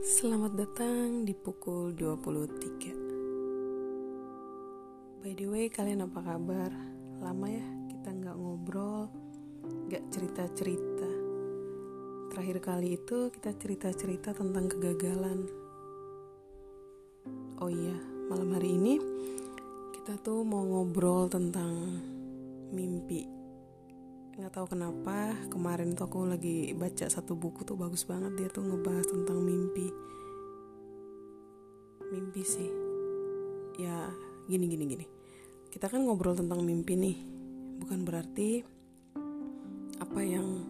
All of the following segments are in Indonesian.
Selamat datang di pukul 23 By the way kalian apa kabar? Lama ya kita nggak ngobrol Nggak cerita-cerita. Terakhir kali itu kita cerita-cerita tentang kegagalan. Oh iya malam hari ini Kita tuh mau ngobrol tentang mimpi nggak tahu kenapa kemarin tuh aku lagi baca satu buku tuh bagus banget dia tuh ngebahas tentang mimpi. Mimpi sih. Ya gini gini gini. Kita kan ngobrol tentang mimpi nih. Bukan berarti apa yang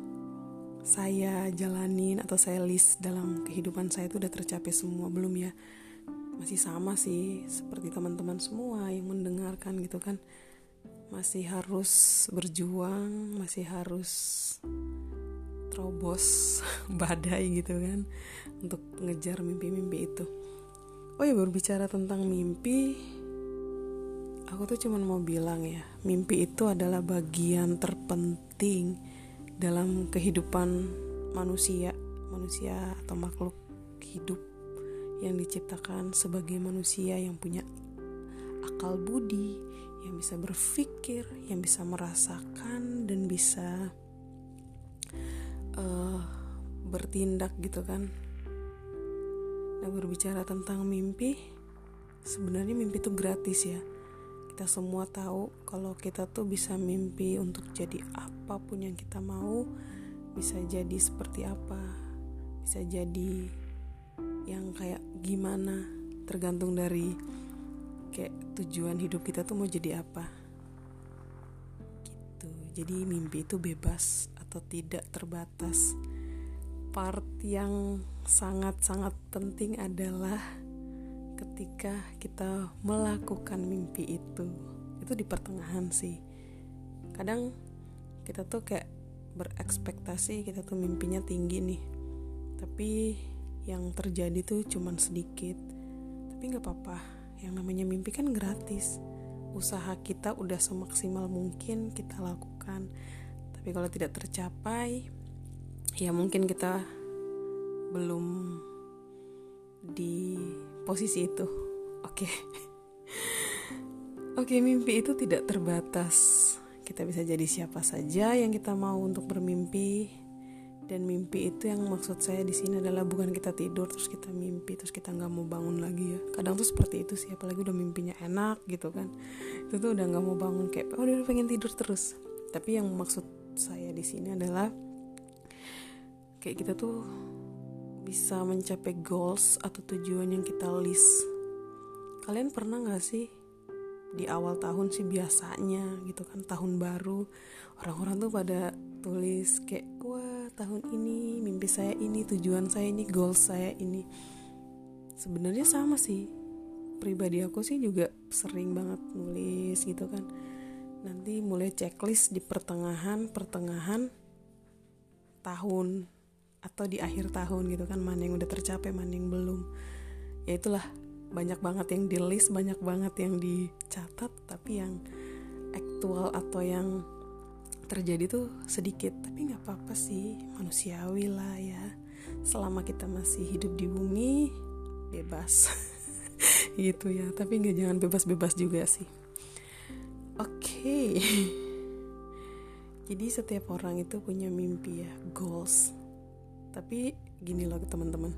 saya jalanin atau saya list dalam kehidupan saya itu udah tercapai semua belum ya. Masih sama sih seperti teman-teman semua yang mendengarkan gitu kan masih harus berjuang, masih harus terobos badai gitu kan untuk ngejar mimpi-mimpi itu. Oh ya berbicara tentang mimpi, aku tuh cuman mau bilang ya, mimpi itu adalah bagian terpenting dalam kehidupan manusia, manusia atau makhluk hidup yang diciptakan sebagai manusia yang punya akal budi, yang bisa berpikir, yang bisa merasakan dan bisa uh, bertindak gitu kan. Nah berbicara tentang mimpi, sebenarnya mimpi itu gratis ya. Kita semua tahu kalau kita tuh bisa mimpi untuk jadi apa pun yang kita mau, bisa jadi seperti apa, bisa jadi yang kayak gimana, tergantung dari tujuan hidup kita tuh mau jadi apa? Gitu. Jadi mimpi itu bebas atau tidak terbatas. Part yang sangat-sangat penting adalah ketika kita melakukan mimpi itu. Itu di pertengahan sih. Kadang kita tuh kayak berekspektasi kita tuh mimpinya tinggi nih. Tapi yang terjadi tuh cuman sedikit. Tapi nggak apa-apa yang namanya mimpi kan gratis. Usaha kita udah semaksimal mungkin kita lakukan. Tapi kalau tidak tercapai ya mungkin kita belum di posisi itu. Oke. Okay. oke okay, mimpi itu tidak terbatas. Kita bisa jadi siapa saja yang kita mau untuk bermimpi dan mimpi itu yang maksud saya di sini adalah bukan kita tidur terus kita mimpi terus kita nggak mau bangun lagi ya. Kadang tuh seperti itu sih apalagi udah mimpinya enak gitu kan. Itu tuh udah nggak mau bangun kayak oh udah pengen tidur terus. Tapi yang maksud saya di sini adalah kayak kita tuh bisa mencapai goals atau tujuan yang kita list. Kalian pernah nggak sih di awal tahun sih biasanya gitu kan tahun baru orang-orang tuh pada tulis kayak wah tahun ini mimpi saya ini tujuan saya ini goal saya ini. Sebenarnya sama sih. Pribadi aku sih juga sering banget nulis gitu kan. Nanti mulai checklist di pertengahan pertengahan tahun atau di akhir tahun gitu kan mana yang udah tercapai mana yang belum. Ya itulah banyak banget yang di list banyak banget yang dicatat tapi yang aktual atau yang terjadi tuh sedikit tapi nggak apa-apa sih. Manusiawi lah ya. Selama kita masih hidup di bumi bebas. Gitu ya. Tapi nggak jangan bebas-bebas juga sih. Oke. Okay. jadi setiap orang itu punya mimpi ya goals. Tapi gini loh teman-teman.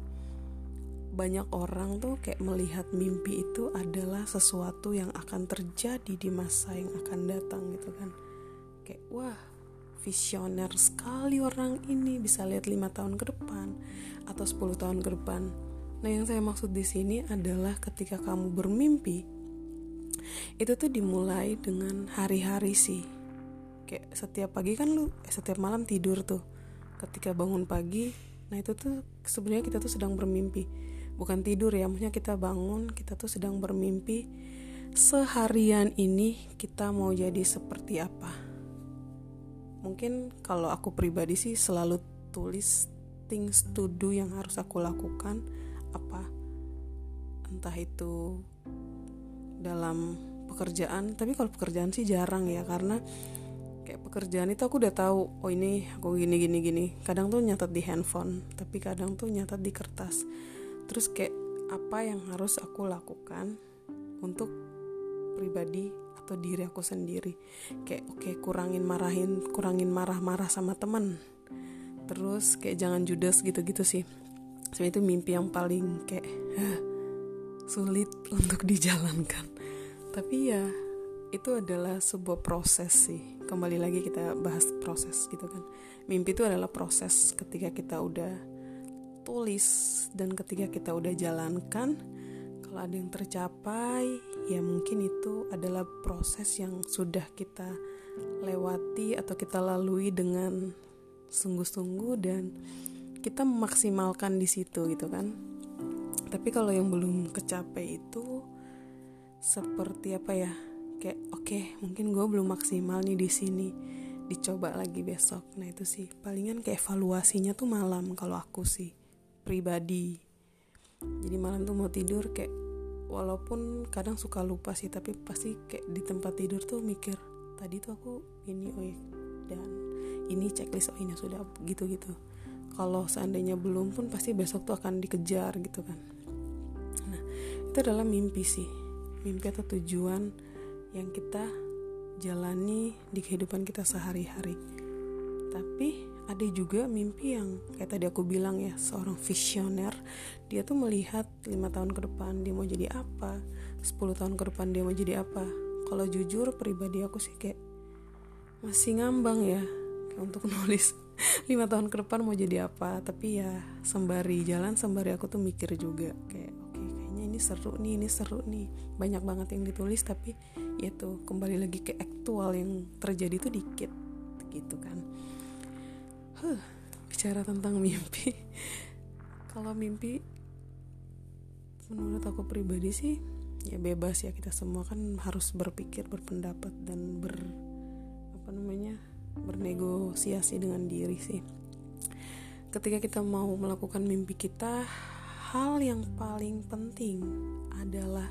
Banyak orang tuh kayak melihat mimpi itu adalah sesuatu yang akan terjadi di masa yang akan datang gitu kan kayak wah visioner sekali orang ini bisa lihat lima tahun ke depan atau 10 tahun ke depan. Nah yang saya maksud di sini adalah ketika kamu bermimpi itu tuh dimulai dengan hari-hari sih. Kayak setiap pagi kan lu eh, setiap malam tidur tuh. Ketika bangun pagi nah itu tuh sebenarnya kita tuh sedang bermimpi. Bukan tidur ya maksudnya kita bangun kita tuh sedang bermimpi seharian ini kita mau jadi seperti apa mungkin kalau aku pribadi sih selalu tulis things to do yang harus aku lakukan. Apa? Entah itu dalam pekerjaan tapi kalau pekerjaan sih jarang ya karena kayak pekerjaan itu aku udah tahu oh ini aku gini gini gini. Kadang tuh nyatat di handphone tapi kadang tuh nyatat di kertas. Terus kayak apa yang harus aku lakukan untuk pribadi atau diri aku sendiri. Kayak oke okay, kurangin marahin kurangin marah-marah sama teman. Terus kayak jangan judes gitu-gitu sih. Sebenarnya itu mimpi yang paling kayak sulit untuk dijalankan. Tapi ya itu adalah sebuah proses sih. Kembali lagi kita bahas proses gitu kan. Mimpi itu adalah proses ketika kita udah tulis dan ketika kita udah jalankan kalau ada yang tercapai ya mungkin itu adalah proses yang sudah kita lewati atau kita lalui dengan sungguh-sungguh dan kita memaksimalkan di situ gitu kan. Tapi kalau yang belum kecapai itu seperti apa ya? Kayak oke okay, mungkin gue belum maksimal nih di sini dicoba lagi besok. Nah itu sih. Palingan kayak evaluasinya tuh malam kalau aku sih pribadi. Jadi malam tuh mau tidur kayak walaupun kadang suka lupa sih tapi pasti kayak di tempat tidur tuh mikir tadi tuh aku ini oh ya, dan ini checklist oh ini sudah gitu gitu kalau seandainya belum pun pasti besok tuh akan dikejar gitu kan. Nah itu adalah mimpi sih. Mimpi atau tujuan yang kita jalani di kehidupan kita sehari-hari. Tapi ada juga mimpi yang kayak tadi aku bilang ya seorang visioner. Dia tuh melihat lima tahun ke depan dia mau jadi apa 10 tahun ke depan dia mau jadi apa. Kalau jujur pribadi aku sih kayak masih ngambang ya untuk nulis lima tahun ke depan mau jadi apa. Tapi ya sembari jalan sembari aku tuh mikir juga kayak oke kayaknya ini seru nih ini seru nih. Banyak banget yang ditulis tapi ya tuh kembali lagi ke aktual yang terjadi tuh dikit gitu kan huh, bicara tentang mimpi. Kalau mimpi menurut aku pribadi sih ya bebas ya. Kita semua kan harus berpikir berpendapat dan ber apa namanya bernegosiasi dengan diri sih. Ketika kita mau melakukan mimpi kita hal yang paling penting adalah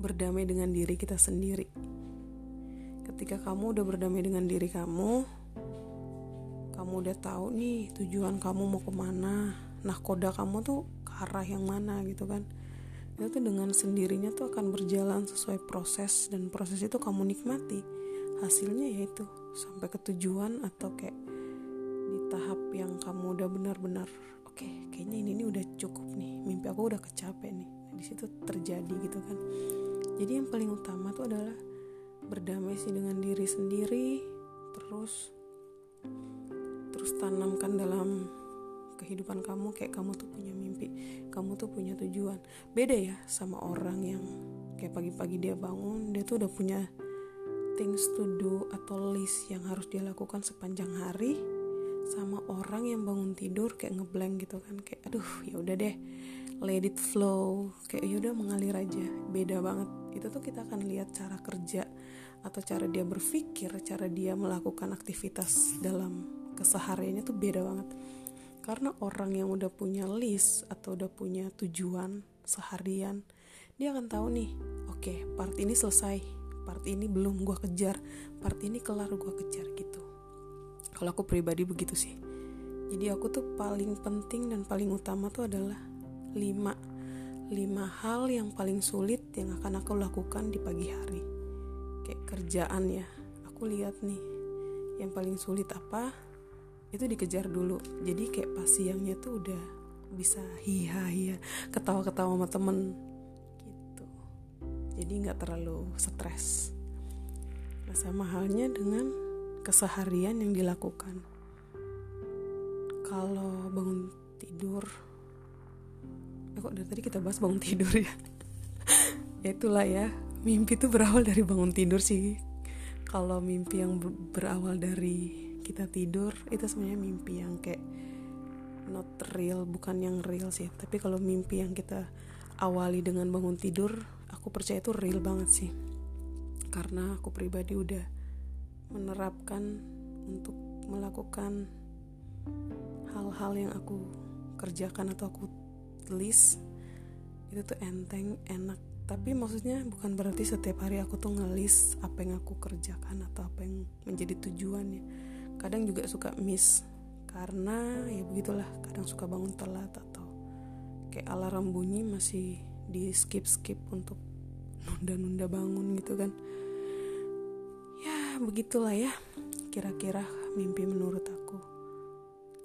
berdamai dengan diri kita sendiri. Ketika kamu udah berdamai dengan diri kamu kamu udah tahu nih tujuan kamu mau ke mana nah koda kamu tuh ke arah yang mana gitu kan. Itu tuh dengan sendirinya tuh akan berjalan sesuai proses dan proses itu kamu nikmati. Hasilnya yaitu sampai ke tujuan atau kayak di tahap yang kamu udah benar-benar oke okay, kayaknya ini, ini udah cukup nih mimpi aku udah kecapek nih. Nah, di situ terjadi gitu kan. Jadi yang paling utama tuh adalah berdamai sih dengan diri sendiri terus terus tanamkan dalam kehidupan kamu kayak kamu tuh punya mimpi kamu tuh punya tujuan. Beda ya sama orang yang kayak pagi-pagi dia bangun dia tuh udah punya things to do atau list yang harus dia lakukan sepanjang hari sama orang yang bangun tidur kayak ngeblank gitu kan kayak aduh ya udah deh let it flow. Kayak yaudah mengalir aja. Beda banget. Itu tuh kita akan lihat cara kerja atau cara dia berpikir cara dia melakukan aktivitas dalam kesehariannya tuh beda banget. Karena orang yang udah punya list atau udah punya tujuan seharian dia akan tahu nih oke okay, part ini selesai part ini belum gue kejar part ini kelar gue kejar gitu. Kalau aku pribadi begitu sih. Jadi aku tuh paling penting dan paling utama tuh adalah lima. Lima hal yang paling sulit yang akan aku lakukan di pagi hari. Kayak kerjaan ya. Aku lihat nih yang paling sulit apa itu dikejar dulu. Jadi kayak pas siangnya tuh udah bisa hiha hiha ketawa-ketawa sama temen. Gitu. Jadi nggak terlalu stres. Nah sama halnya dengan keseharian yang dilakukan. Kalau bangun tidur eh, kok dari tadi kita bahas bangun tidur ya? Ya itulah ya. Mimpi itu berawal dari bangun tidur sih. Kalau mimpi yang berawal dari kita tidur itu sebenarnya mimpi yang kayak not real bukan yang real sih. Tapi kalau mimpi yang kita awali dengan bangun tidur aku percaya itu real banget sih. Karena aku pribadi udah menerapkan untuk melakukan hal-hal yang aku kerjakan atau aku tulis itu tuh enteng enak. Tapi maksudnya bukan berarti setiap hari aku tuh ngelis apa yang aku kerjakan atau apa yang menjadi tujuannya kadang juga suka miss. Karena ya begitulah kadang suka bangun telat atau kayak alarm bunyi masih di skip skip untuk nunda-nunda bangun gitu kan. Ya begitulah ya kira-kira mimpi menurut aku.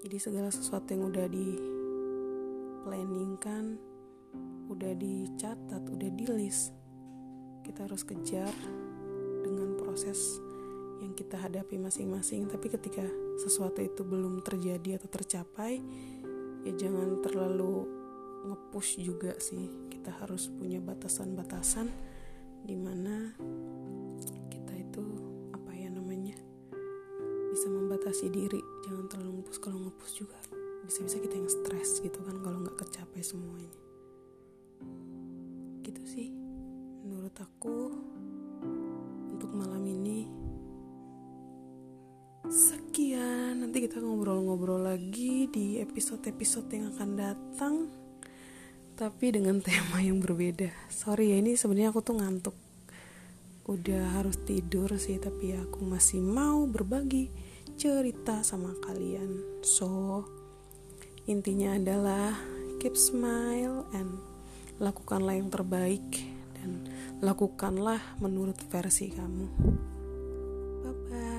Jadi segala sesuatu yang udah di planning kan udah dicatat udah di list kita harus kejar dengan proses yang kita hadapi masing-masing tapi ketika sesuatu itu belum terjadi atau tercapai ya jangan terlalu ngepush juga sih. Kita harus punya batasan-batasan di mana kita itu apa ya namanya bisa membatasi diri. Jangan terlalu ngepush. Kalau ngepush juga bisa-bisa kita yang stres gitu kan kalau nggak kecapai semuanya. Gitu sih menurut aku untuk malam ini nanti kita ngobrol-ngobrol lagi di episode-episode yang akan datang tapi dengan tema yang berbeda. Sorry ya ini sebenarnya aku tuh ngantuk. Udah harus tidur sih tapi aku masih mau berbagi cerita sama kalian. So intinya adalah keep smile and lakukanlah yang terbaik dan lakukanlah menurut versi kamu. Bye bye